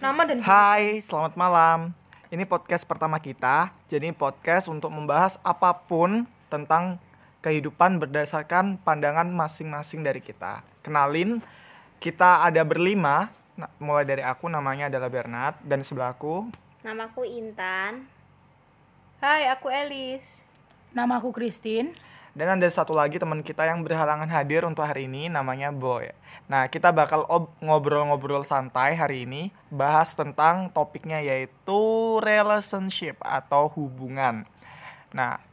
Nama dan Hai, selamat malam. Ini podcast pertama kita. Jadi podcast untuk membahas apa pun tentang kehidupan berdasarkan pandangan masing-masing dari kita. Kenalin, kita ada berlima. Nah, mulai dari aku namanya adalah Bernard dan sebelahku Namaku Intan. Hai, aku Elis. Nama aku Christine. Dan ada satu lagi teman kita yang berhalangan hadir untuk hari ini namanya Boy. Nah, kita bakal ob- ngobrol-ngobrol santai hari ini bahas tentang topiknya yaitu relationship atau hubungan. Nah,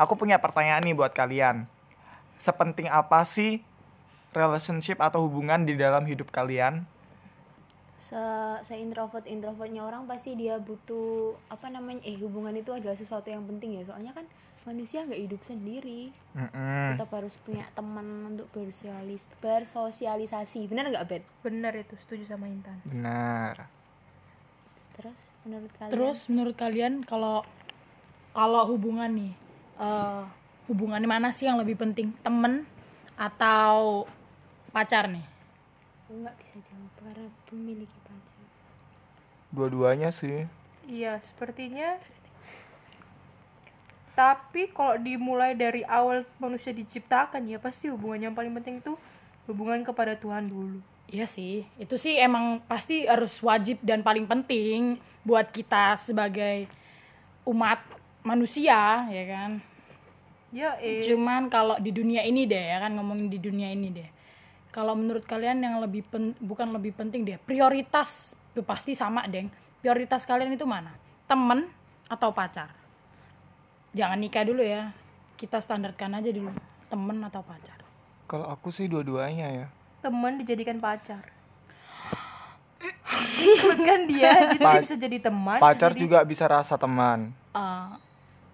aku punya pertanyaan nih buat kalian. Sepenting apa sih relationship atau hubungan di dalam hidup kalian? Se, se introvert introvertnya orang pasti dia butuh apa namanya eh hubungan itu adalah sesuatu yang penting ya soalnya kan manusia nggak hidup sendiri Mm-mm. tetap harus punya teman untuk bersosialis bersosialisasi benar nggak bet Bener itu, setuju sama Intan. Benar. terus menurut kalian Terus menurut kalian kalau kalau hubungan nih, eh hubungan mana sih yang lebih penting, temen atau pacar nih? aku nggak bisa jawab karena memiliki pacar Dua-duanya sih. Iya, sepertinya. Tapi kalau dimulai dari awal manusia diciptakan ya pasti hubungan yang paling penting itu hubungan kepada Tuhan dulu. Iya sih, itu sih emang pasti harus wajib dan paling penting buat kita sebagai umat manusia, ya kan? Ya, eh. Cuman kalau di dunia ini deh ya kan ngomongin di dunia ini deh. Kalau menurut kalian yang lebih pen- bukan lebih penting deh, prioritas itu pasti sama, Deng. Prioritas kalian itu mana? Temen atau pacar? Jangan nikah dulu ya. Kita standarkan aja dulu, temen atau pacar. Kalau aku sih dua-duanya ya. teman dijadikan pacar. Ikutkan dia, jadi Pa- dia bisa jadi teman. Pacar jadi- juga bisa rasa teman. Eh,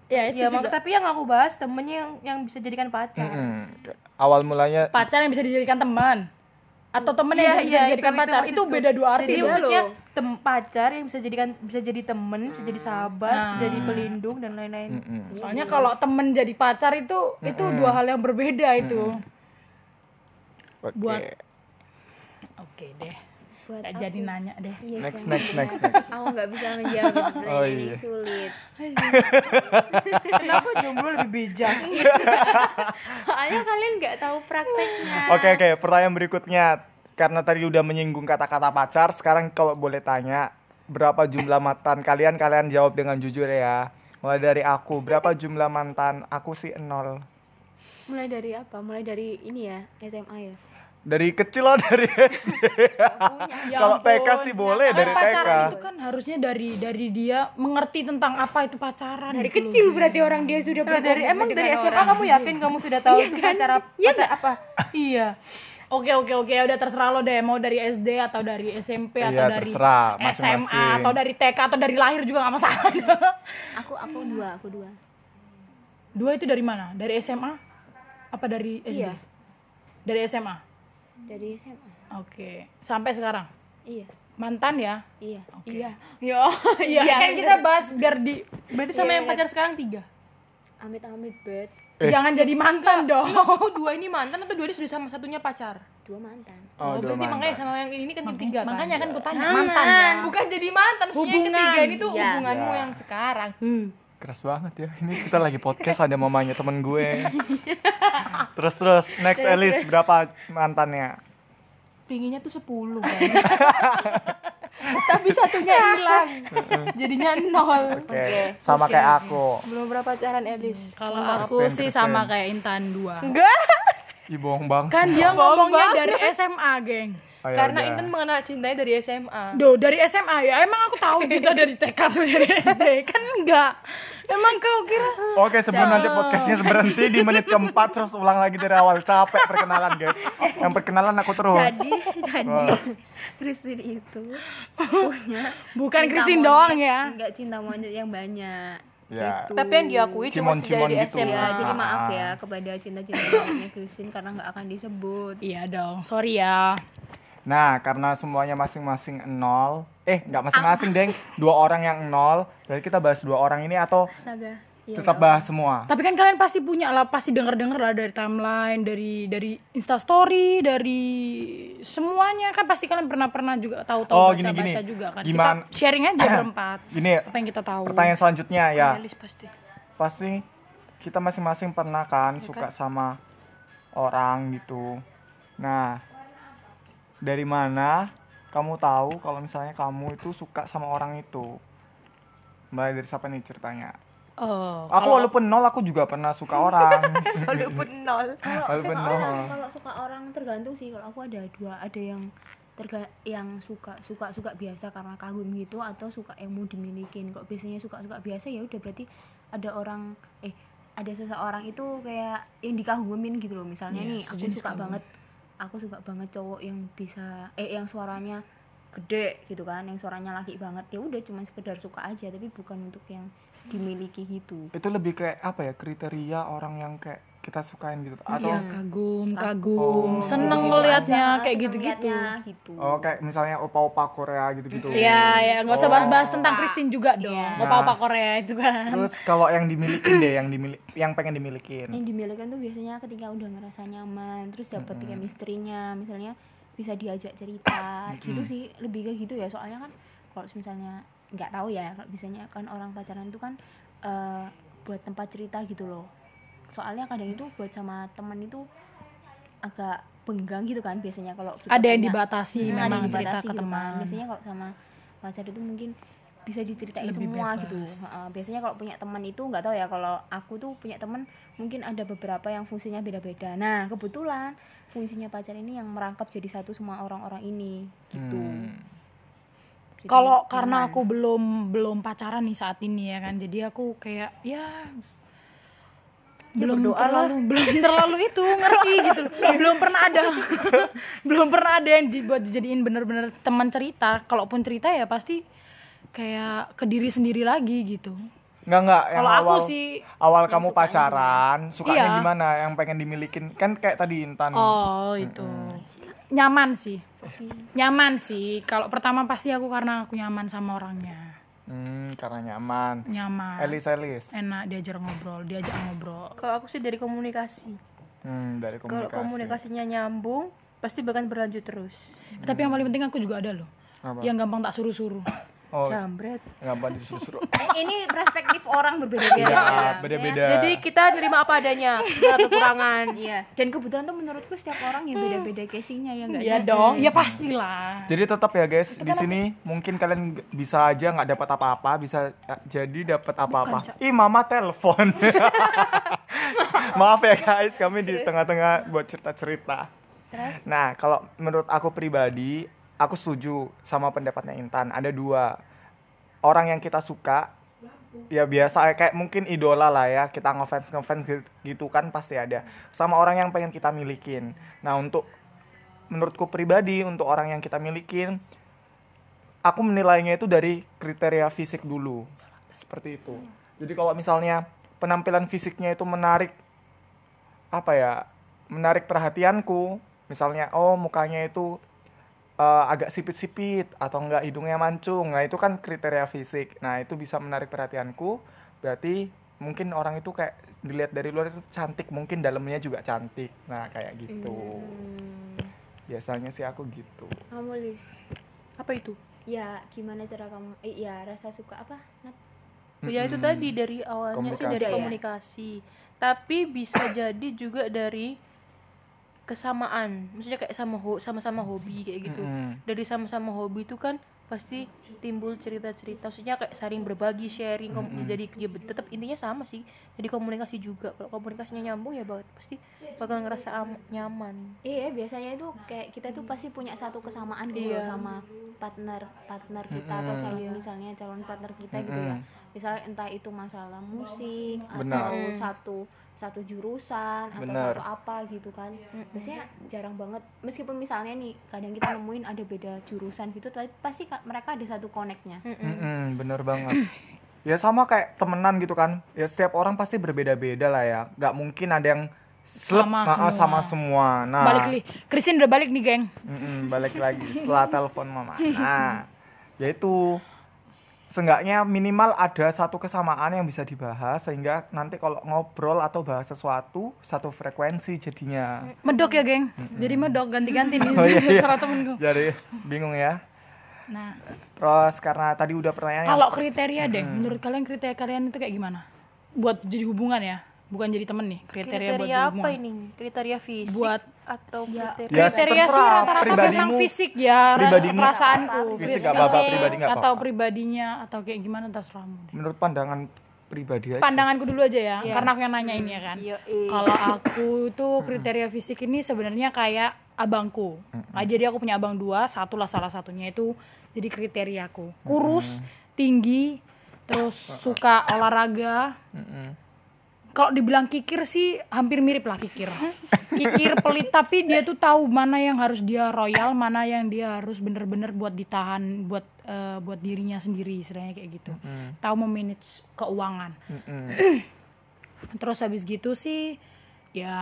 ya itu Ya, juga tapi yang aku bahas temennya yang yang bisa jadikan pacar. Mm-mm. Awal mulanya pacar yang bisa dijadikan teman atau temen yang Iya, bisa iya, dijadikan itu- itu pacar itu, maksudku. beda dua arti Jadi loh. maksudnya tem pacar yang bisa jadikan bisa jadi temen, bisa jadi sahabat, bisa Nah. jadi pelindung dan lain-lain. Mm-mm. Soalnya kalau temen jadi pacar itu itu dua hal yang berbeda itu. Oke. Buat- Oke deh. Buat Gak aku. jadi nanya deh. Iya, Next, next, next, next. aku nggak bisa menjawab Oh, iya. sulit Kenapa jomblo lebih bijak? soalnya kalian nggak tahu prakteknya Oke oke, pertanyaan berikutnya karena tadi udah menyinggung kata-kata pacar, sekarang kalau boleh tanya berapa jumlah mantan kalian kalian jawab dengan jujur ya. Mulai dari aku, berapa jumlah mantan? Aku sih nol. mulai dari apa mulai dari ini ya SMA ya Dari kecil loh dari SD. Kalau TK sih boleh dari TK. pacaran itu kan harusnya dari dari dia mengerti tentang apa itu pacaran. dari gitu loh. kecil berarti orang dia sudah Coba dari emang dari SMA orang. kamu yakin kamu sudah tahu itu pacar apa? pacar apa? Iya. Oke oke oke udah terserah lo deh mau dari SD atau dari SMP atau Iya, dari terserah, SMA masing-masing. atau dari TK atau dari lahir juga nggak masalah. aku aku dua aku dua Dua itu dari mana? Dari SMA? Apa dari SD? Iya. Dari SMA. Dari SMA Oke. Sampai sekarang. iya Mantan ya? iya Oke. iya iya Iya, kan kita bahas biar di Berarti sama yang pacar sekarang tiga. amit amit bet Eh. jangan jadi mantan dong. Aku dua ini mantan atau dua ini sudah sama satunya pacar? dua mantan Oh, dua berarti makanya mantan. sama yang ini kan yang tiga kan? Makanya kan kutanya mantan ya. bukan jadi mantan, maksudnya yang Hubungan. ketiga ini tuh Iya. hubunganmu Iya. yang sekarang. Keras banget ya. Ini kita lagi podcast ada mamanya temen gue. terus terus next Elis berapa mantannya? Pinginnya tuh 10 kan. Tapi satunya hilang. Jadinya nol. Oke. Sama kayak aku. Belum berapa pacaran Elis? Kalau Kristen, aku sih Kristen. sama kayak Intan dua. Enggak. Ih bohong bang. Kan dia ngomongnya dari SMA, geng. Oh, ya Karena udah. Intan mengenal cintanya dari SMA. Do dari SMA ya. Emang aku tahu kita dari TK atau dari SD kan enggak. Emang kau kira Oke sebelum nanti podcastnya berhenti di menit keempat terus ulang lagi dari awal capek perkenalan guys. Yang perkenalan aku terus. jadi jadi Wah. Christine itu punya bukan cinta Christine monyet- doang ya. enggak cinta monyet yang banyak Ya. Gitu. Tapi yang diakui cuma dari gitu. SMA. ya jadi Ah. maaf ya kepada cinta-cinta Christine karena nggak akan disebut Iya dong, sorry ya. Nah karena semuanya masing-masing nol. Eh nggak masing-masing deng. Dua orang yang nol. Berarti kita bahas dua orang ini atau Astaga tetap bahas semua Tapi kan kalian pasti punya lah, pasti denger-denger lah dari timeline, dari dari Instastory, dari semuanya kan pasti kalian pernah-pernah juga tahu-tahu Oh, baca-baca gini-gini. juga kan. Gimana- Kita sharing aja berempat. gini Apa yang kita tahu. pertanyaan selanjutnya ya pasti pasti kita masing-masing pernah kan Iya suka sama orang gitu. Nah, dari mana kamu tahu kalau misalnya kamu itu suka sama orang itu? Mulai dari siapa nih ceritanya? Oh, Aku walaupun nol aku juga pernah suka orang. walaupun nol kalau suka nol. orang kalau suka orang tergantung sih kalau aku ada dua ada yang terga yang suka suka suka biasa karena kagum gitu atau suka yang mau dimilikin kok biasanya suka suka biasa ya udah berarti ada orang eh ada seseorang itu kayak yang dikagumin gitu loh misalnya Iya, nih aku suka kagum. banget aku suka banget cowok yang bisa eh yang suaranya gede gitu kan yang suaranya laki banget. Ya udah cuma sekedar suka aja tapi bukan untuk yang dimiliki gitu. Itu lebih kayak apa ya kriteria orang yang kayak kita sukain gitu atau Iya, kagum, kagum, Oh. seneng Gitu ngelihatnya aja, kayak gitu-gitu. liatnya, gitu oh kayak misalnya opa-opa Korea gitu-gitu. Iya, ya nggak usah Oh. bahas-bahas tentang Christine juga dong. Iya. Opa-opa Korea itu kan. Terus kalau yang dimilikin deh, yang dimiliki yang pengen dimilikin. yang dimilikan tuh biasanya ketika udah ngerasa nyaman terus dapat chemistry-nya misalnya bisa diajak cerita gitu sih lebih ke gitu ya soalnya kan kalau misalnya nggak tahu ya kalau biasanya kan orang pacaran itu kan eh, buat tempat cerita gitu loh soalnya kadang itu buat sama temen itu agak benggang gitu kan biasanya kalau Ada yang dibatasi Hmm, memang yang cerita dibatasi ke gitu kan. teman. biasanya kalau sama pacar itu mungkin bisa diceritain Lebih semua bebas. gitu biasanya kalau punya teman itu nggak tahu ya kalau aku tuh punya teman mungkin ada beberapa yang fungsinya beda-beda nah kebetulan fungsinya pacar ini yang merangkap jadi satu semua orang-orang ini gitu Hmm. Kalau karena aku belum belum pacaran nih saat ini ya kan, jadi aku kayak ya belum berdoa terlalu belum terlalu itu ngerti gitu loh. belum pernah ada belum pernah ada yang dibuat dijadiin bener-bener teman cerita kalaupun cerita ya pasti kayak ke diri sendiri lagi gitu Enggak enggak yang Kalau aku awal sih- awal kamu pacaran, sukanya Iya. gimana? Yang pengen dimilikin kan kayak tadi Intan. Oh itu nyaman sih, nyaman sih. Kalau pertama pasti aku karena aku nyaman sama orangnya, Hmm, karena nyaman. nyaman, Elis Elis. enak diajar ngobrol, diajak ngobrol. kalau aku sih dari komunikasi Hmm, dari kalau komunikasi. komunikasinya nyambung pasti bahkan berlanjut terus Tapi yang paling penting aku juga ada loh, Apa? yang gampang tak suruh-suruh. Oh, jambret gampang disuruh-suruh. Eh, ini perspektif orang berbeda-beda Iya, ya. beda-beda. jadi kita nerima apa adanya segala kekurangan Iya, dan kebetulan tuh menurutku setiap orang yang beda-beda casingnya ya enggak Iya dong, ya pastilah. Jadi tetap ya guys, di sini mungkin kalian bisa aja nggak dapat apa-apa, bisa eh, jadi dapat apa-apa. Ih, mama telepon. Maaf ya guys, kami di tengah-tengah buat cerita-cerita. Terus? Nah, kalau menurut aku pribadi, aku setuju sama pendapatnya Intan. Ada dua orang yang kita suka, ya biasa kayak mungkin idola lah ya. Kita ngefans ngefans gitu, gitu kan pasti ada. Sama orang yang pengen kita milikin. Nah, untuk menurutku pribadi untuk orang yang kita milikin, aku menilainya itu dari kriteria fisik dulu. Seperti itu. Jadi kalau misalnya penampilan fisiknya itu menarik apa ya menarik perhatianku misalnya oh mukanya itu eh, agak sipit-sipit atau enggak hidungnya mancung. Nah itu kan kriteria fisik. Nah itu bisa menarik perhatianku. Berarti mungkin orang itu kayak dilihat dari luar itu cantik mungkin dalamnya juga cantik. Nah kayak gitu. Hmm, biasanya sih aku gitu. Kamu Lis apa itu? Ya gimana cara kamu eh, ya rasa suka apa Nat? ya itu tadi dari awalnya sih dari Komunikasi. komunikasi. Tapi bisa jadi juga dari kesamaan maksudnya kayak sama ho- sama-sama hobi kayak gitu Mm-mm. dari sama-sama hobi itu kan pasti timbul cerita-cerita maksudnya kayak saling berbagi sharing kom- jadi ya tetap intinya sama sih jadi komunikasi juga kalau komunikasinya nyambung ya banget pasti bakal ngerasa am- nyaman Iya biasanya itu kayak kita tuh pasti punya satu kesamaan gitu Iya. sama partner partner kita atau Mm-mm. calon misalnya calon partner kita gitu ya. Misalnya entah itu masalah musik Benar. atau satu satu jurusan atau Benar. satu apa gitu kan. Biasanya jarang banget meskipun misalnya nih kadang kita nemuin ada beda jurusan gitu tapi pasti ka- mereka ada satu connectnya. Mm-mm, bener banget ya sama kayak temenan gitu kan ya setiap orang pasti berbeda-beda lah ya nggak mungkin ada yang slep Sama nah, semua. sama semua nah Balik li, Christine udah balik nih geng. Mm-mm, balik lagi setelah telepon mama. Nah, yaitu seenggaknya minimal ada satu kesamaan yang bisa dibahas sehingga nanti kalau ngobrol atau bahas sesuatu satu frekuensi jadinya. Medok ya, geng. Jadi medok ganti-ganti nih Oh, iya, iya. temenku. Jadi bingung ya. Nah, Terus karena tadi udah pertanyaan kalau kriteria deh, menurut kalian kriteria kalian itu kayak gimana? Buat jadi hubungan ya, bukan jadi temen nih. Kriteria, buat kriteria jadi apa ini kriteria fisik Buat- atau Ya, kriteria Ya, kriteria sih rata-rata pribadimu- tentang fisik ya, pribadimu- perasaanku. Fisik nggak apa-apa, pribadi nggak atau apa-apa. pribadinya atau kayak gimana terserahmu deh. menurut pandangan pribadi aja. Pandanganku dulu aja ya, karena aku yang nanya ini ya kan. Iya, iya. Kalau aku tuh kriteria fisik ini sebenarnya kayak abangku. Nah, jadi aku punya abang dua, satu lah salah satunya itu jadi kriteriaku. Kurus, tinggi, terus suka olahraga. Kalau dibilang kikir sih hampir mirip lah kikir. Kikir pelit tapi dia tuh tahu mana yang harus dia royal, mana yang dia harus bener-bener buat ditahan buat eh, buat dirinya sendiri istilahnya kayak gitu. Tahu memanage keuangan. Terus habis gitu sih ya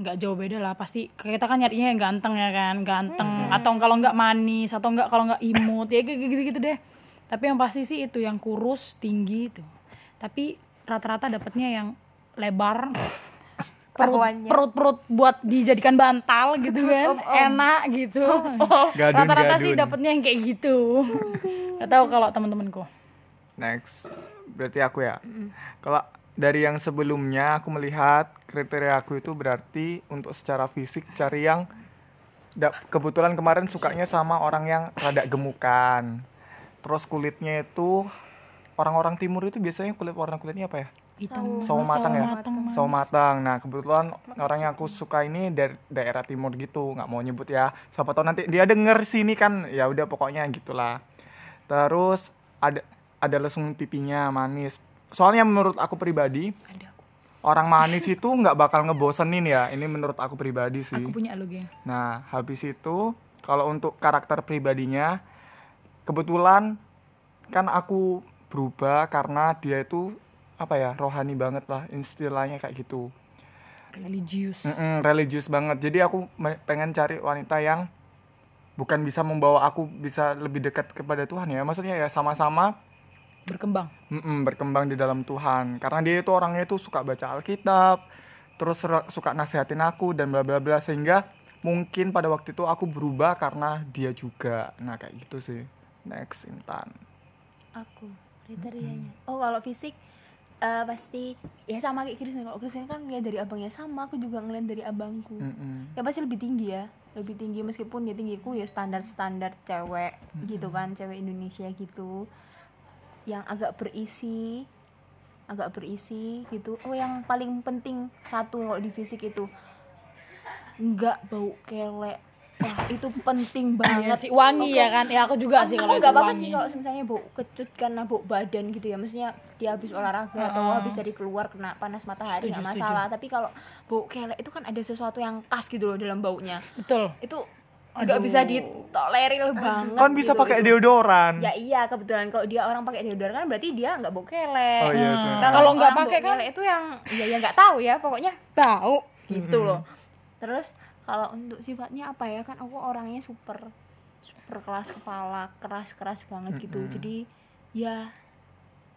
nggak jauh beda lah. Pasti kita kan nyarinya yang ganteng ya kan ganteng. Atau kalau nggak manis atau nggak kalau nggak imut ya gitu gitu deh. Tapi yang pasti sih itu yang kurus tinggi itu. Tapi rata-rata dapatnya yang lebar. Perut Perawannya. perut perut buat dijadikan bantal gitu kan. enak gitu. Rata-rata sih dapatnya yang kayak gitu. Nggak tahu kalau teman-temanku Next, berarti aku ya. Kalau dari yang sebelumnya aku melihat kriteria aku itu berarti untuk secara fisik cari yang da- kebetulan kemarin sukanya sama orang yang rada gemukan. Terus kulitnya itu orang-orang timur itu biasanya kulit warna kulitnya apa ya? Hitam Sawo matang ya? matang, Sawo matang. Nah, kebetulan orang yang aku suka ini dari daerah timur gitu, nggak mau nyebut ya. Siapa tahu nanti dia denger sini kan, ya udah pokoknya gitulah. Terus ada ada lesung pipinya manis. Soalnya menurut aku pribadi, orang manis itu nggak bakal ngebosenin ya. Ini menurut aku pribadi sih. aku punya geng Nah, habis itu kalau untuk karakter pribadinya kebetulan kan aku berubah karena dia itu apa ya rohani banget lah istilahnya kayak gitu. Religius. Mm-mm, religius banget. Jadi aku pengen cari wanita yang bukan bisa membawa aku bisa lebih dekat kepada Tuhan ya. Maksudnya ya sama-sama berkembang. Mm-mm, berkembang di dalam Tuhan. Karena dia itu orangnya itu suka baca Alkitab terus suka nasihatin aku dan bla bla bla sehingga mungkin pada waktu itu aku berubah karena dia juga. Nah kayak gitu sih. Next Intan. Aku kriterianya. Oh kalau fisik eh, pasti ya sama kayak Kristen kalau Kristen kan lihat dari abangnya sama aku juga ngeliat dari abangku. Mm-mm. ya pasti lebih tinggi ya lebih tinggi meskipun ya tinggiku ya standar standar cewek gitu kan cewek Indonesia gitu yang agak berisi agak berisi gitu. Oh yang paling penting satu kalau di fisik itu nggak bau kelek wah itu penting Iya banget sih wangi Oke. ya kan ya aku juga sih aku kalau nggak apa-apa sih kalau misalnya bau kecut karena bau badan gitu ya maksudnya dia habis olahraga atau Heeh. habis dari keluar kena panas matahari Setuju, nggak setuju. masalah tapi kalau bau kelek itu kan ada sesuatu yang khas gitu loh dalam baunya betul itu nggak bisa ditolerir banget kan bisa gitu. pakai Itu- deodoran ya iya kebetulan kalau dia orang pakai deodoran kan berarti dia nggak bau kelek oh iya Hmm. sih. Kalau nggak pakai kan? kelek itu yang ya ya nggak tahu ya pokoknya bau gitu loh terus kalau untuk sifatnya apa ya? Kan aku orangnya super super keras kepala keras keras banget gitu. Jadi ya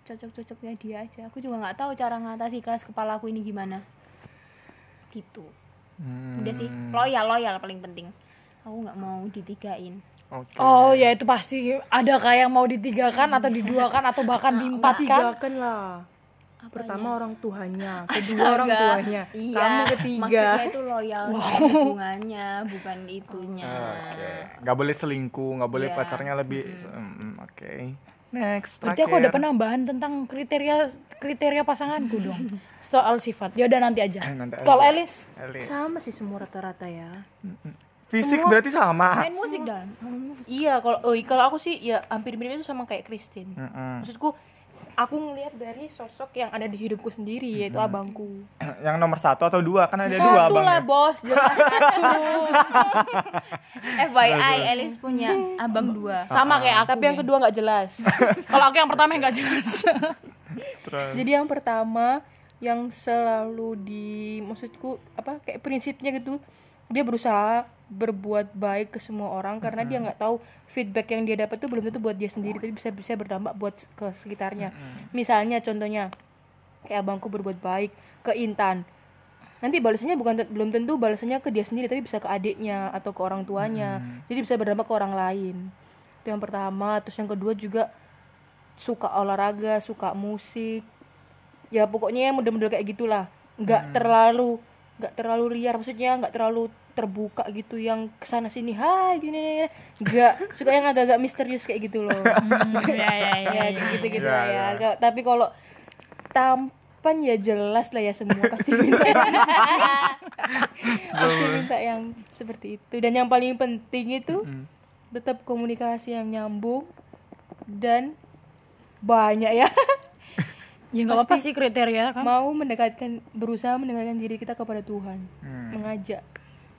cocok cocoknya dia aja. Aku juga nggak tahu cara ngatasi keras kepala aku ini gimana. Gitu. Hmm, udah sih. Loyal loyal paling penting. Aku nggak mau ditigain oke. oh ya itu pasti. Ada kayak mau ditigakan atau diduakan atau bahkan diempatkan? Tigakan lah pertama orang tuanya kedua orang Astaga. tuanya iya, kamu ketiga maksudnya itu loyal sama hubungannya bukan itunya Oke, nggak boleh selingkuh, nggak boleh Iya. pacarnya lebih. Mm, Oke, next. berarti aku ada terakhir. penambahan tentang kriteria kriteria pasanganku dong soal sifat ya udah nanti aja Eh, nanti aja. kalau Elis Elis. sama sih semua rata-rata ya Fisik berarti sama. main musik dan iya kalau oh, kalau aku sih ya hampir mirip itu sama kayak Christine Mm-mm. maksudku aku ngelihat dari sosok yang ada di hidupku sendiri yaitu abangku Yang nomor satu atau dua kan ada dua satu abang. lah ya? bos jelas FYI Elis punya abang dua sama kayak aku tapi yang Gen. kedua nggak jelas kalau aku yang pertama yang nggak jelas Terus. jadi yang pertama yang selalu di maksudku apa kayak prinsipnya gitu dia berusaha berbuat baik ke semua orang karena dia nggak tahu feedback yang dia dapat tuh belum tentu buat dia sendiri tapi bisa bisa berdampak buat ke sekitarnya. Misalnya contohnya kayak abangku berbuat baik ke Intan. Nanti balasannya bukan belum tentu balasannya ke dia sendiri tapi bisa ke adiknya atau ke orang tuanya. Jadi bisa berdampak ke orang lain. Itu yang pertama. Terus yang kedua juga suka olahraga suka musik. Ya pokoknya yang model-model kayak gitulah. Nggak terlalu nggak terlalu liar. Maksudnya nggak terlalu terbuka gitu yang ke sana sini hai gini nggak suka yang agak-agak misterius kayak gitu loh. Ya ya ya, ya ya. gitu gitu Ya, ya ya. Tapi kalau tampan ya jelas lah ya semua pasti minta pasti minta yang seperti itu. Dan yang paling penting itu tetap komunikasi yang nyambung dan banyak ya. Ya nggak apa-apa sih kriteria kan mau mendekatkan berusaha mendekatkan diri kita kepada Tuhan mengajak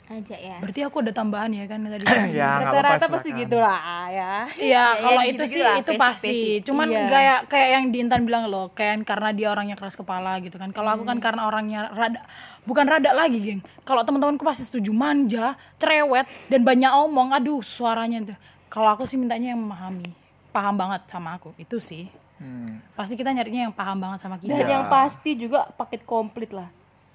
aja ya berarti aku ada tambahan ya kan tadi ya rata-rata pasti silakan. gitu lah ya Iya, kalau yang itu sih lah, itu pasti. basic. Cuman Iya. kayak kayak yang Dintan bilang loh, kayak karena dia orangnya keras kepala gitu kan. Kalau aku kan karena orangnya rada bukan rada lagi, geng. Kalau teman-temanku pasti setuju manja, cerewet dan banyak omong. Aduh, suaranya tuh. Kalau aku sih mintanya yang memahami, paham banget sama aku. Itu sih. Hmm. Pasti kita nyarinya yang paham banget sama kita. dan yang pasti juga paket komplit lah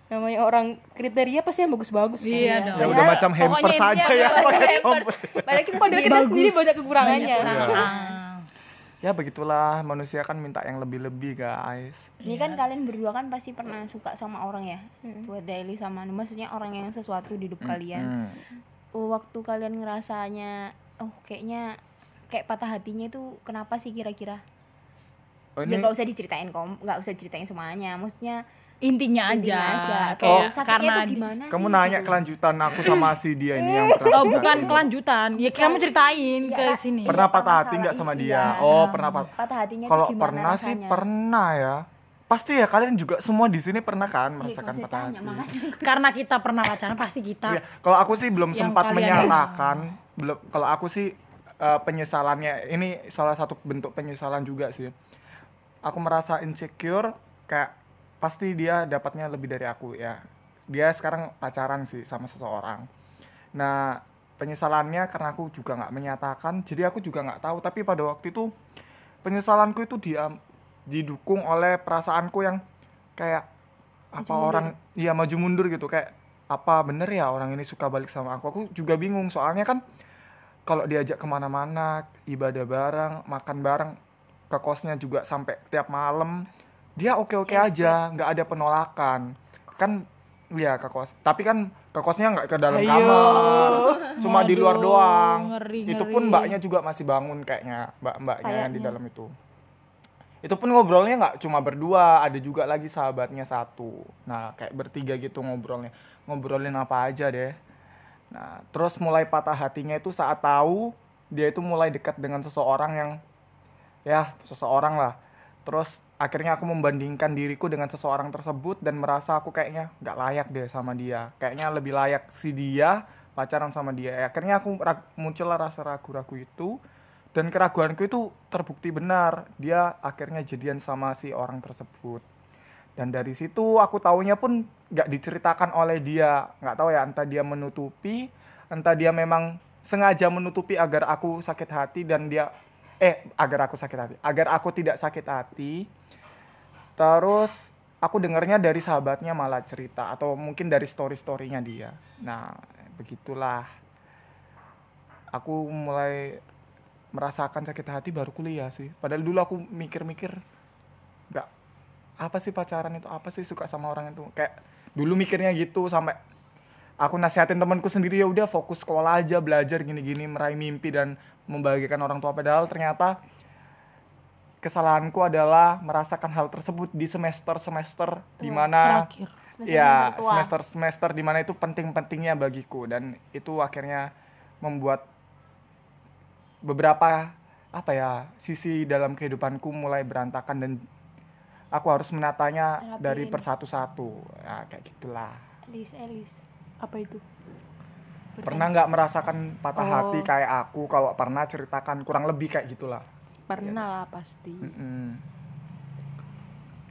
namanya orang kriteria pasti yang bagus-bagus kan Iya dong. ya udah macam hampers pokoknya saja ya pakai hampers. komplit. padahal kita Padahal kita sendiri banyak kekurangannya. Ah. ya begitulah manusia kan minta yang lebih-lebih guys. Ini kan kalian berdua kan pasti pernah suka sama orang ya? Buat Daily sama Anu maksudnya orang yang sesuatu di hidup kalian. Hmm. waktu kalian ngerasanya oh kayaknya kayak patah hatinya itu kenapa sih kira-kira? Oh, ya ini nggak usah diceritain kom nggak usah ceritain semuanya. Maksudnya Intinya aja. intinya aja Kayak kayak sakitnya karena gimana kamu sih nanya kelanjutan aku sama si dia ini yang pernah Oh, bukan hati. kelanjutan. Ya kamu ceritain ke Kak. sini. pernah Iya, patah hati nggak sama ini, dia iya. oh pernah patah patah hatinya kalau pernah sih rasanya? pernah ya pasti ya kalian juga semua di sini pernah kan Ih, merasakan patah tanya, hati. Karena kita pernah pacaran pasti kita Iya, kalau aku sih belum sempat menyalahkan belum kalau aku sih eh, penyesalannya ini salah satu bentuk penyesalan juga sih aku merasa insecure kayak pasti dia dapatnya lebih dari aku ya. Dia sekarang pacaran sih sama seseorang. Nah penyesalannya karena aku juga nggak menyatakan jadi aku juga nggak tahu. Tapi pada waktu itu penyesalanku itu dia didukung oleh perasaanku yang kayak apa orang iya maju mundur gitu. Kayak apa bener ya orang ini suka balik sama aku? Aku juga bingung. Soalnya kan kalau diajak ke mana-mana ibadah bareng makan bareng ke kosnya juga sampai tiap malam dia oke-oke aja nggak ada penolakan. Kan iya ke kos. Tapi kan ke kosnya nggak ke dalam Ayo. kamar. Cuma di luar doang. ngeri, itu pun ngeri. mbaknya juga masih bangun kayaknya mbak-mbaknya yang di Kayaknya. dalam itu. Itu pun ngobrolnya nggak cuma berdua ada juga lagi sahabatnya satu. Nah kayak bertiga gitu ngobrolnya. Ngobrolin apa aja deh. Nah terus mulai patah hatinya itu saat tahu dia itu mulai dekat dengan seseorang yang ya seseorang lah terus akhirnya aku membandingkan diriku dengan seseorang tersebut dan merasa aku kayaknya nggak layak deh sama dia. Kayaknya lebih layak si dia pacaran sama dia. Ya, akhirnya aku muncullah rasa ragu-ragu itu. Dan keraguanku itu terbukti benar. Dia akhirnya jadian sama si orang tersebut. Dan dari situ aku taunya pun nggak diceritakan oleh dia. Nggak tahu ya entah dia menutupi entah dia memang sengaja menutupi agar aku sakit hati dan dia eh agar aku sakit hati. Agar aku tidak sakit hati. Terus aku dengarnya dari sahabatnya malah cerita atau mungkin dari story storynya dia. Nah begitulah. Aku mulai merasakan sakit hati baru kuliah sih. Padahal dulu aku mikir-mikir nggak apa sih pacaran itu? Apa sih suka sama orang itu? Kayak dulu mikirnya gitu sampai aku nasihatin temanku sendiri ya udah fokus sekolah aja belajar gini-gini meraih mimpi dan membahagiakan orang tua. Padahal ternyata kesalahanku adalah merasakan hal tersebut di semester semester terakhir. Semester ya semester semester semester di mana itu penting-pentingnya bagiku. Dan itu akhirnya membuat beberapa apa ya sisi dalam kehidupanku mulai berantakan dan aku harus menatanya Terapiin. dari persatu-satu. Ya kayak gitulah. Elis Elis apa itu? Pernah nggak merasakan patah Oh. hati kayak aku? Kalau pernah ceritakan kurang lebih kayak gitulah. Pernah lah pasti. Mm-mm.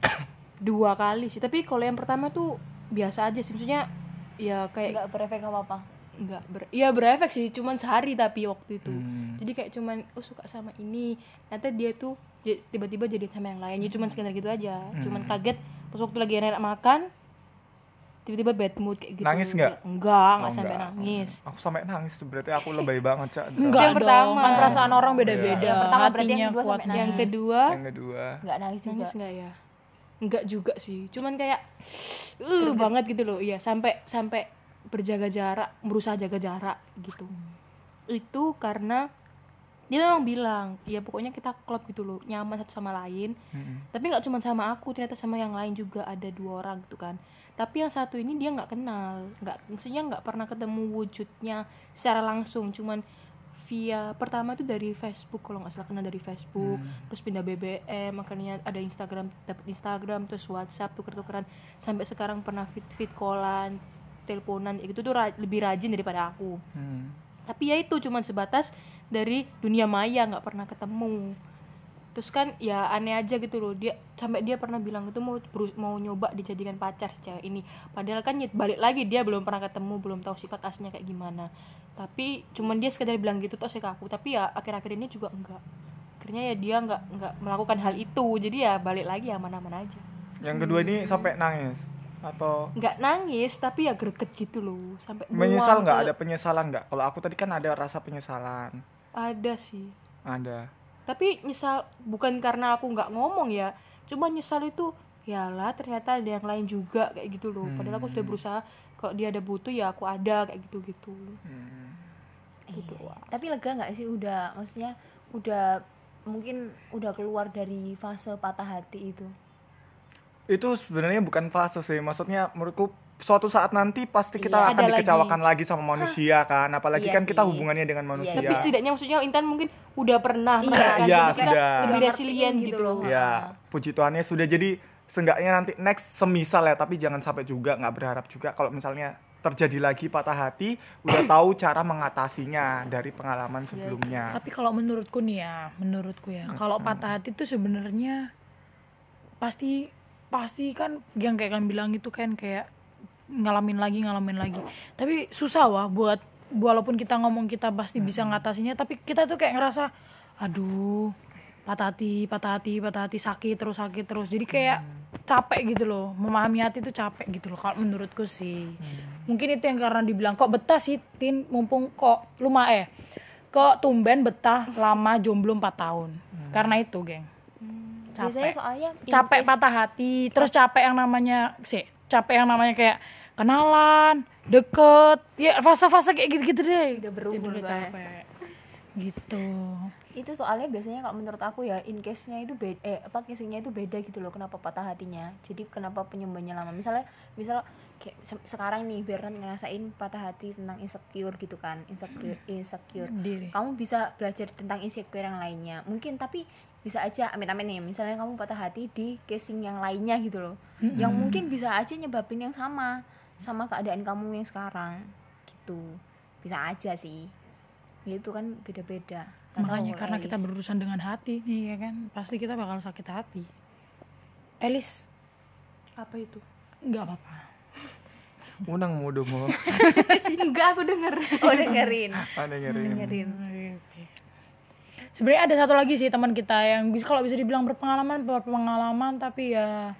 dua kali sih tapi kalau yang pertama tuh biasa aja sih. Maksudnya ya kayak nggak berefek apa apa? Nggak ber ya berefek sih cuman sehari tapi waktu itu. Hmm. jadi kayak cuman oh suka sama ini. Ternyata dia tuh j- tiba-tiba jadi sama yang lain. Ya cuman sekedar gitu aja. Cuman Hmm. kaget pas waktu lagi enak makan tiba-tiba bad mood kayak gitu Nangis nggak? Enggak nggak Oh, sampai enggak. nangis Aku sampai nangis tuh berarti aku lebay banget, Cak. Enggak Yang dong, pertama. kan perasaan orang beda-beda. Yang pertama berarti yang kedua kuat. sampai yang kedua Yang kedua. nggak nangis juga nangis nggak ya enggak juga sih cuman kayak uh banget gitu loh iya sampai sampai berjaga jarak berusaha jaga jarak gitu itu karena dia memang bilang ya pokoknya kita klop gitu loh nyaman satu sama lain Mm-mm. tapi nggak cuma sama aku ternyata sama yang lain juga ada dua orang gitu kan tapi yang satu ini dia nggak kenal. Nggak maksudnya nggak pernah ketemu wujudnya secara langsung. Cuman via pertama itu dari Facebook kalau nggak salah kenal dari Facebook. Terus pindah BBM makanya ada Instagram dapat Instagram terus WhatsApp tuker-tukeran sampai sekarang pernah fit fit callan teleponan gitu tuh ra- lebih rajin daripada aku. Hmm. tapi ya itu cuman sebatas dari dunia maya nggak pernah ketemu terus kan ya aneh aja gitu loh. Dia sampai dia pernah bilang itu mau mau nyoba dijadikan pacar si cewek ini. Padahal kan ya balik lagi dia belum pernah ketemu belum tahu sifat aslinya kayak gimana. Tapi cuman dia sekedar bilang gitu tuh ke aku. Tapi ya akhir-akhir ini juga enggak. Akhirnya ya dia nggak nggak melakukan hal itu. Jadi ya balik lagi aman-aman aja. Yang kedua ini sampai nangis atau nggak nangis tapi ya greget gitu loh. Sampai menyesal nggak? Ada penyesalan nggak? Kalau aku tadi kan ada rasa penyesalan. ada sih. Ada. Tapi nyesal bukan karena aku nggak ngomong ya cuma nyesal itu ya lah ternyata ada yang lain juga kayak gitu loh padahal aku sudah berusaha kalau dia ada butuh ya aku ada kayak gitu gitu Hmm. gitu Iya. doang. tapi lega nggak sih udah maksudnya udah mungkin udah keluar dari fase patah hati itu Itu sebenarnya bukan fase sih. Maksudnya menurutku suatu saat nanti pasti kita Iya, akan ada lagi. dikecewakan lagi. sama manusia kan. Apalagi Iya kan kita sih. hubungannya dengan manusia. tapi setidaknya maksudnya Intan mungkin udah pernah Iya, merasakan iya, kita sudah. lebih resilient gitu gitu loh loh. ya puji Tuhannya sudah jadi seenggaknya nanti next semisal ya tapi jangan sampai juga nggak berharap juga kalau misalnya terjadi lagi patah hati udah tahu cara mengatasinya dari pengalaman sebelumnya Tapi kalau menurutku nih ya, menurutku ya, kalau patah hati itu sebenarnya pasti pasti kan yang kayak kan bilang itu kan kayak ngalamin lagi ngalamin lagi. Tapi susah wah buat walaupun kita ngomong kita pasti bisa ngatasinya, tapi kita tuh kayak ngerasa aduh patah hati, patah hati, patah hati sakit terus sakit terus. Jadi kayak capek gitu loh, memahami hati itu capek gitu loh. Kalau menurutku sih, mungkin itu yang karena dibilang kok betah sih, tin mumpung kok lumayan eh kok tumben betah lama jomblo 4 tahun. Karena itu, geng. biasanya Capek. soalnya in Capek patah hati, terus capek yang namanya sih, capek yang namanya kayak kenalan, deket, ya fase-fase kayak gitu-gitu deh. Udah berumur, udah capek. Gitu. Itu soalnya biasanya kalau menurut aku ya in case nya itu beda eh apa casingnya itu beda gitu loh kenapa patah hatinya. Jadi kenapa penyembuhannya lama. Misalnya misal kayak se- sekarang nih kan ngerasain patah hati tentang insecure gitu kan insecure insecure. Diri. kamu bisa belajar tentang insecure yang lainnya. Mungkin tapi bisa aja amit-amit nih misalnya kamu patah hati di casing yang lainnya gitu loh. Yang mungkin bisa aja nyebabin yang sama sama keadaan kamu yang sekarang. Gitu. Bisa aja sih itu kan beda-beda. Nggak Makanya karena Elis. kita berurusan dengan hati nih ya kan, pasti kita bakal sakit hati. Elis, apa itu? Nggak apa-apa. unang mudo mau enggak aku denger. Oh dengerin. Aneh ngeri dengerin. Sebenarnya ada satu lagi sih teman kita yang bisa kalau bisa dibilang berpengalaman berpengalaman tapi ya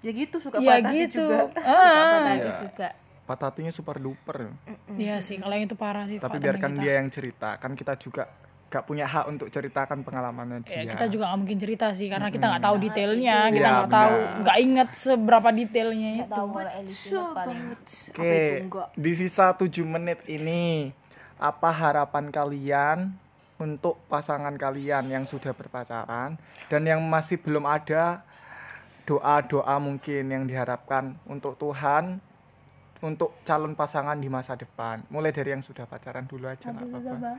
ya gitu suka ya patah hati gitu. juga. Patah Ah, hati Iya. juga patah hatinya super duper Iya sih, kalau yang itu parah sih. tapi biarkan kita. dia yang cerita kan kita juga gak punya hak untuk ceritakan pengalamannya Ya, dia kita juga nggak mungkin cerita sih karena kita nggak tahu detailnya, kita Iya, nggak tahu, benar. nggak inget seberapa detailnya nggak itu. tahu Oke, enggak di sisa 7 menit ini apa harapan kalian untuk pasangan kalian yang sudah berpacaran dan yang masih belum ada doa-doa mungkin yang diharapkan untuk Tuhan untuk calon pasangan di masa depan. Mulai dari yang sudah pacaran dulu aja nggak susah apa-apa. banget apa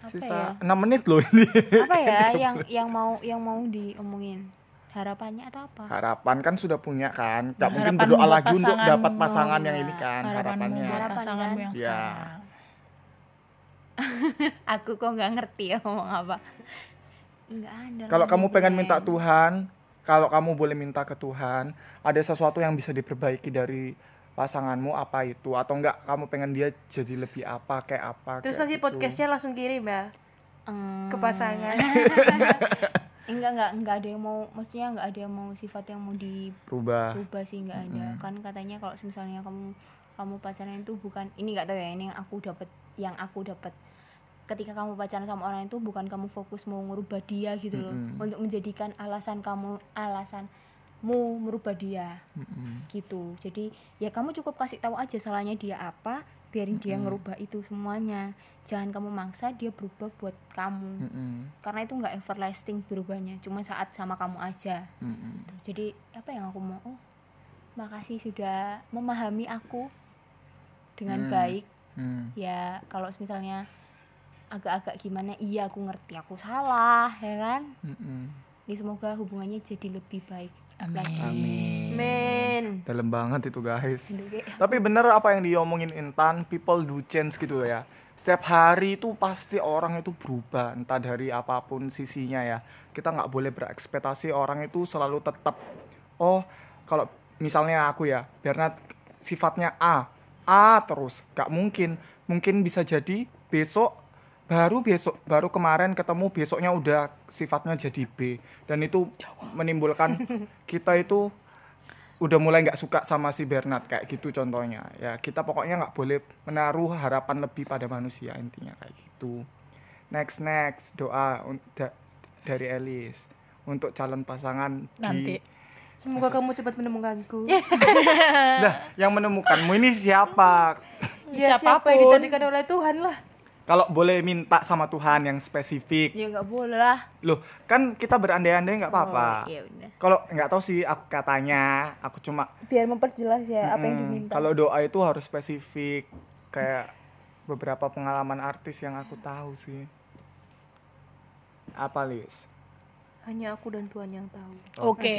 ya Sisa 6 menit loh ini. apa ya yang yang mau yang mau diomongin harapannya atau apa Harapan kan sudah punya kan. Nggak mungkin Harapanmu berdoa lagi untuk dapat pasangan yang ya. ini kan harapannya. Harapan pasanganmu kan? yang Ya. sekarang. aku kok nggak ngerti ya ngomong apa nggak ada Kalau kamu pengen minta Tuhan, kalau kamu boleh minta ke Tuhan, ada sesuatu yang bisa diperbaiki dari pasanganmu apa itu? Atau enggak kamu pengen dia jadi lebih apa kayak apa terus kayak nanti gitu. podcastnya langsung kirim ya Hmm, ke pasangan. Enggak enggak enggak ada yang mau maksudnya enggak ada yang mau sifat yang mau berubah. dirubah sih enggak ada. Kan katanya kalau misalnya kamu kamu pacaran itu bukan ini enggak tahu ya ini yang aku dapat yang aku dapat. Ketika kamu pacaran sama orang itu bukan kamu fokus mau merubah dia gitu loh. Mm-mm. untuk menjadikan alasan kamu alasanmu merubah dia Mm-mm. gitu jadi ya kamu cukup kasih tahu aja salahnya dia apa biarin dia ngerubah itu semuanya jangan kamu maksa dia berubah buat kamu Mm-mm. karena itu nggak everlasting berubahnya cuma saat sama kamu aja Mm-mm. jadi apa yang aku mau oh makasih sudah memahami aku dengan Hmm. baik Mm. ya kalau misalnya agak-agak gimana iya aku ngerti aku salah ya kan Mm-mm. ini semoga hubungannya jadi lebih baik Amin. Amin. men Dalam banget itu guys. Tapi bener apa yang diomongin Intan, people do change gitu ya. Setiap hari itu pasti orang itu berubah, entah dari apa pun sisinya ya. Kita nggak boleh berekspektasi orang itu selalu tetap. Oh, kalau misalnya aku ya, Bernard sifatnya A, A terus, nggak mungkin. Mungkin bisa jadi besok baru besok baru kemarin ketemu besoknya udah sifatnya jadi B. Dan itu menimbulkan kita itu udah mulai nggak suka sama si Bernard kayak gitu contohnya. Ya kita pokoknya nggak boleh menaruh harapan lebih pada manusia intinya kayak gitu. Next next doa da- dari Elis. Untuk calon pasangan Nanti. di semoga kamu cepat menemukanku. Lah yang menemukanmu ini siapa? Ya siapa Siapa pun. yang ditadikan oleh Tuhan lah kalau boleh minta sama Tuhan yang spesifik ya nggak boleh lah loh kan kita berandai-andai nggak apa-apa Oh, iya udah kalau nggak tahu sih aku katanya aku cuma biar memperjelas ya apa yang Mm, diminta Kalau doa itu harus spesifik kayak beberapa pengalaman artis yang aku tahu sih. Apa Lis? hanya aku dan Tuhan yang tahu Oke,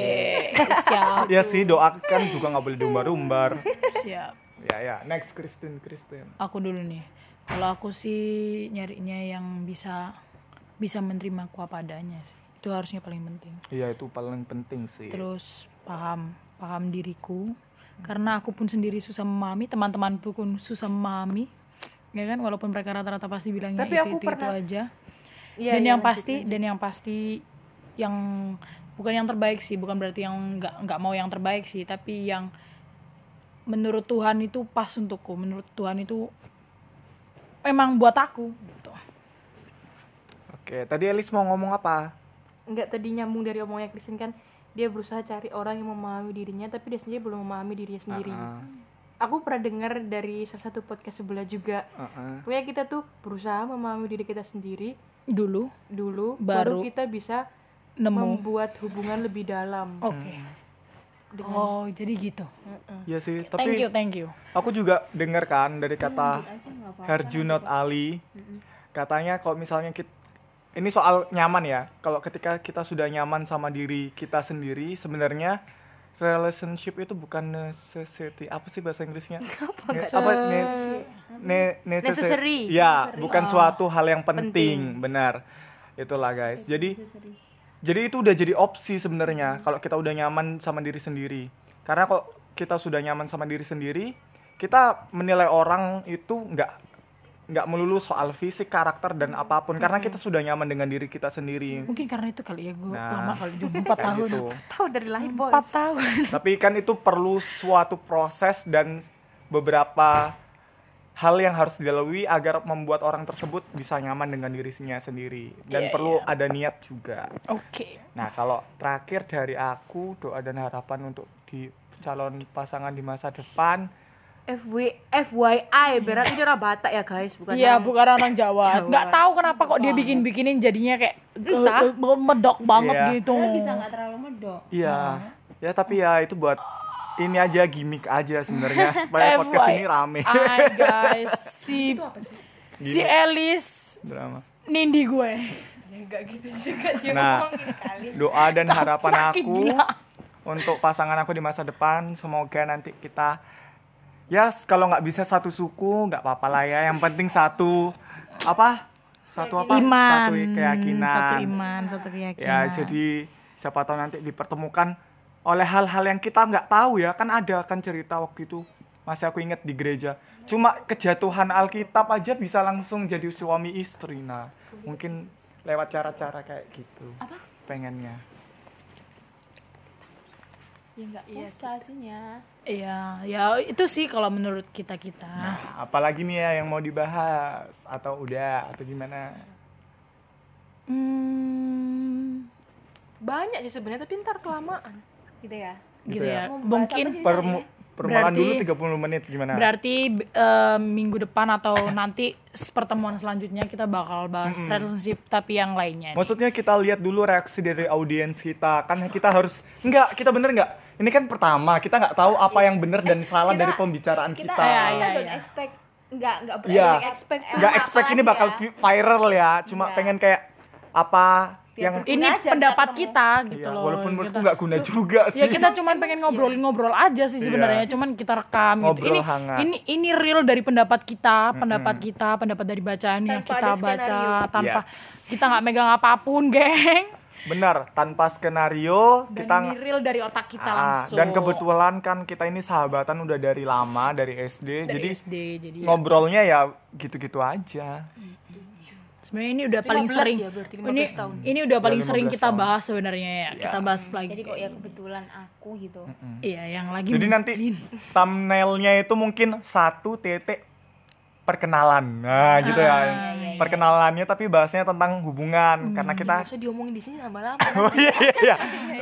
siap. Ya sih doa kan juga nggak boleh diumbar-umbar. Siap. ya ya next Kristen Kristen. Aku dulu nih. Kalau aku sih nyarinya yang bisa bisa menerima aku apa adanya sih. Itu harusnya paling penting. Iya itu paling penting sih. Terus paham paham diriku. Karena aku pun sendiri susah memahami, teman-temanku pun susah memahami. Ya kan walaupun mereka rata-rata pasti bilangnya Tapi itu, aku itu, pernah- itu aja. Iya, dan iya, yang pasti dan yang pasti yang bukan yang terbaik sih bukan berarti yang nggak nggak mau yang terbaik sih tapi yang menurut Tuhan itu pas untukku menurut Tuhan itu memang buat aku gitu. Oke tadi Elis mau ngomong apa? Enggak tadi nyambung dari omongnya Kristen kan dia berusaha cari orang yang memahami dirinya tapi dia sendiri belum memahami dirinya sendiri. Ah, Aku pernah dengar dari salah satu podcast sebelah juga. ah, ah. Pokoknya kita tuh berusaha memahami diri kita sendiri dulu dulu Baru baru, kita bisa nemu membuat hubungan lebih dalam. oke Dengan- oh jadi gitu. Iya sih thank you tapi thank you. aku juga dengar kan dari kata aja nggak apa-apa Herjunot Ali. Katanya kalau misalnya kita ini soal nyaman ya. Kalau ketika kita sudah nyaman sama diri kita sendiri sebenarnya relationship itu bukan necessity. Apa sih bahasa Inggrisnya? Ne- apa ne, ne- Necessary. ya bukan suatu hal yang penting, benar. Itulah guys. Jadi jadi itu udah jadi opsi sebenarnya kalau kita udah nyaman sama diri sendiri. Karena kalau kita sudah nyaman sama diri sendiri kita menilai orang itu nggak nggak melulu soal fisik karakter dan apa pun. Karena kita sudah nyaman dengan diri kita sendiri. Mungkin karena itu kali ya gue Nah, lama kali 4 Kayak tahun. Gitu. tahu dari lahir bos. 4 tahun. Tapi kan itu perlu suatu proses dan beberapa hal yang harus dilalui agar membuat orang tersebut bisa nyaman dengan dirinya sendiri dan Iya, perlu ada niat juga oke Nah, kalau terakhir dari aku doa dan harapan untuk di calon pasangan di masa depan FW FYI berat ini orang Batak ya guys, bukan Iya, bukan orang Jawa. Jawa. Nggak tahu kenapa kok dia bikin-bikinin jadinya kayak Entah. eh, eh, medok banget Iya. gitu. Karena bisa nggak terlalu medok iya ya tapi ya itu buat ini aja gimmick aja sebenarnya supaya podcast ini rame FYI guys, si si Elis drama nindi gue. Enggak gitu juga dia nah kali. doa dan harapan sakit aku gila. untuk pasangan aku di masa depan semoga nanti kita ya kalau nggak bisa satu suku nggak apa-apa lah ya yang penting satu apa satu apa Iman. satu keyakinan Satu iman, satu keyakinan. ya jadi siapa tahu nanti dipertemukan oleh hal-hal yang kita nggak tahu ya. Kan ada kan cerita waktu itu. Masih aku inget di gereja. Cuma kejatuhan Alkitab aja bisa langsung jadi suami istri nah. Mungkin lewat cara-cara kayak gitu. Apa? pengennya. Ya nggak usah aslinya Iya, ya itu sih kalau menurut kita kita. Nah, apalagi nih ya yang mau dibahas? Atau udah? Atau gimana? Hmm, banyak sih sebenarnya tapi ntar kelamaan gitu ya gitu, Gitu ya. ya. Mungkin? Per permulaan dulu Berarti- 30 menit gimana? berarti eh, minggu depan atau nanti pertemuan selanjutnya kita bakal bahas relationship tapi yang lainnya. nih. Maksudnya kita lihat dulu reaksi dari audiens kita. Kan kita harus enggak, kita bener enggak? Ini kan pertama, kita nggak tahu apa yang bener dan salah kita- dari pembicaraan kita kita. Iya, kita iya, don't iya. expect nggak nggak Iya. expect Nggak expect ini bakal vi- viral ya. Cuma Iya. pengen kayak apa yang Ini aja, pendapat ketemu. kita gitu Iya, loh. walaupun menurutku Kita- nggak guna juga sih. Ya kita cuman pengen ngobrolin-ngobrol aja sih sebenarnya, Iya. cuman kita rekam gitu. Ngobrol Ini hangat. ini ini real dari pendapat kita, pendapat kita, pendapat dari bacaan yang Tanpa kita ada baca skenario. tanpa Iya. kita nggak megang apa pun, geng. Benar, tanpa skenario Dan kita ini real dari otak kita Ah, langsung. dan kebetulan kan kita ini sahabatan udah dari lama dari SD, dari jadi SD jadi ya. ngobrolnya ya gitu-gitu aja. Sebenarnya ini udah paling 15 sering ya, berarti 15 ini tahun. ini udah paling 15 sering kita tahun. bahas sebenarnya ya. Kita bahas lagi. jadi kok ya kebetulan aku gitu Iya, yang lagi Jadi nanti thumbnailnya itu mungkin satu titik perkenalan, nah gitu ya. Perkenalannya tapi bahasnya tentang hubungan karena kita usah diomongin di sini lama-lama Oh iya iya iya.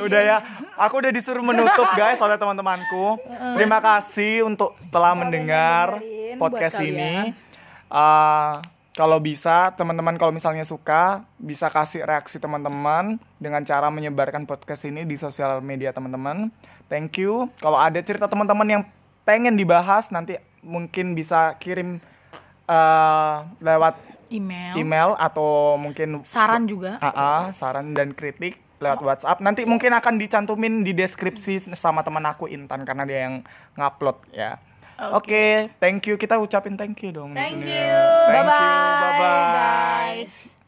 Udah ya. Aku udah disuruh menutup guys oleh teman-temanku. Terima kasih untuk telah mendengar podcast ini. kalian. Kalau bisa teman-teman kalau misalnya suka bisa kasih reaksi teman-teman dengan cara menyebarkan podcast ini di sosial media teman-teman. Thank you. Kalau ada cerita teman-teman yang pengen dibahas nanti mungkin bisa kirim eh, lewat email, email atau mungkin saran juga. AA, saran dan kritik lewat WhatsApp. Nanti mungkin akan dicantumin di deskripsi sama teman aku Intan karena dia yang ngupload ya. Oke, thank you. Kita ucapin thank you dong di Thank sini. you. Thank you. Bye-bye, Bye-bye. guys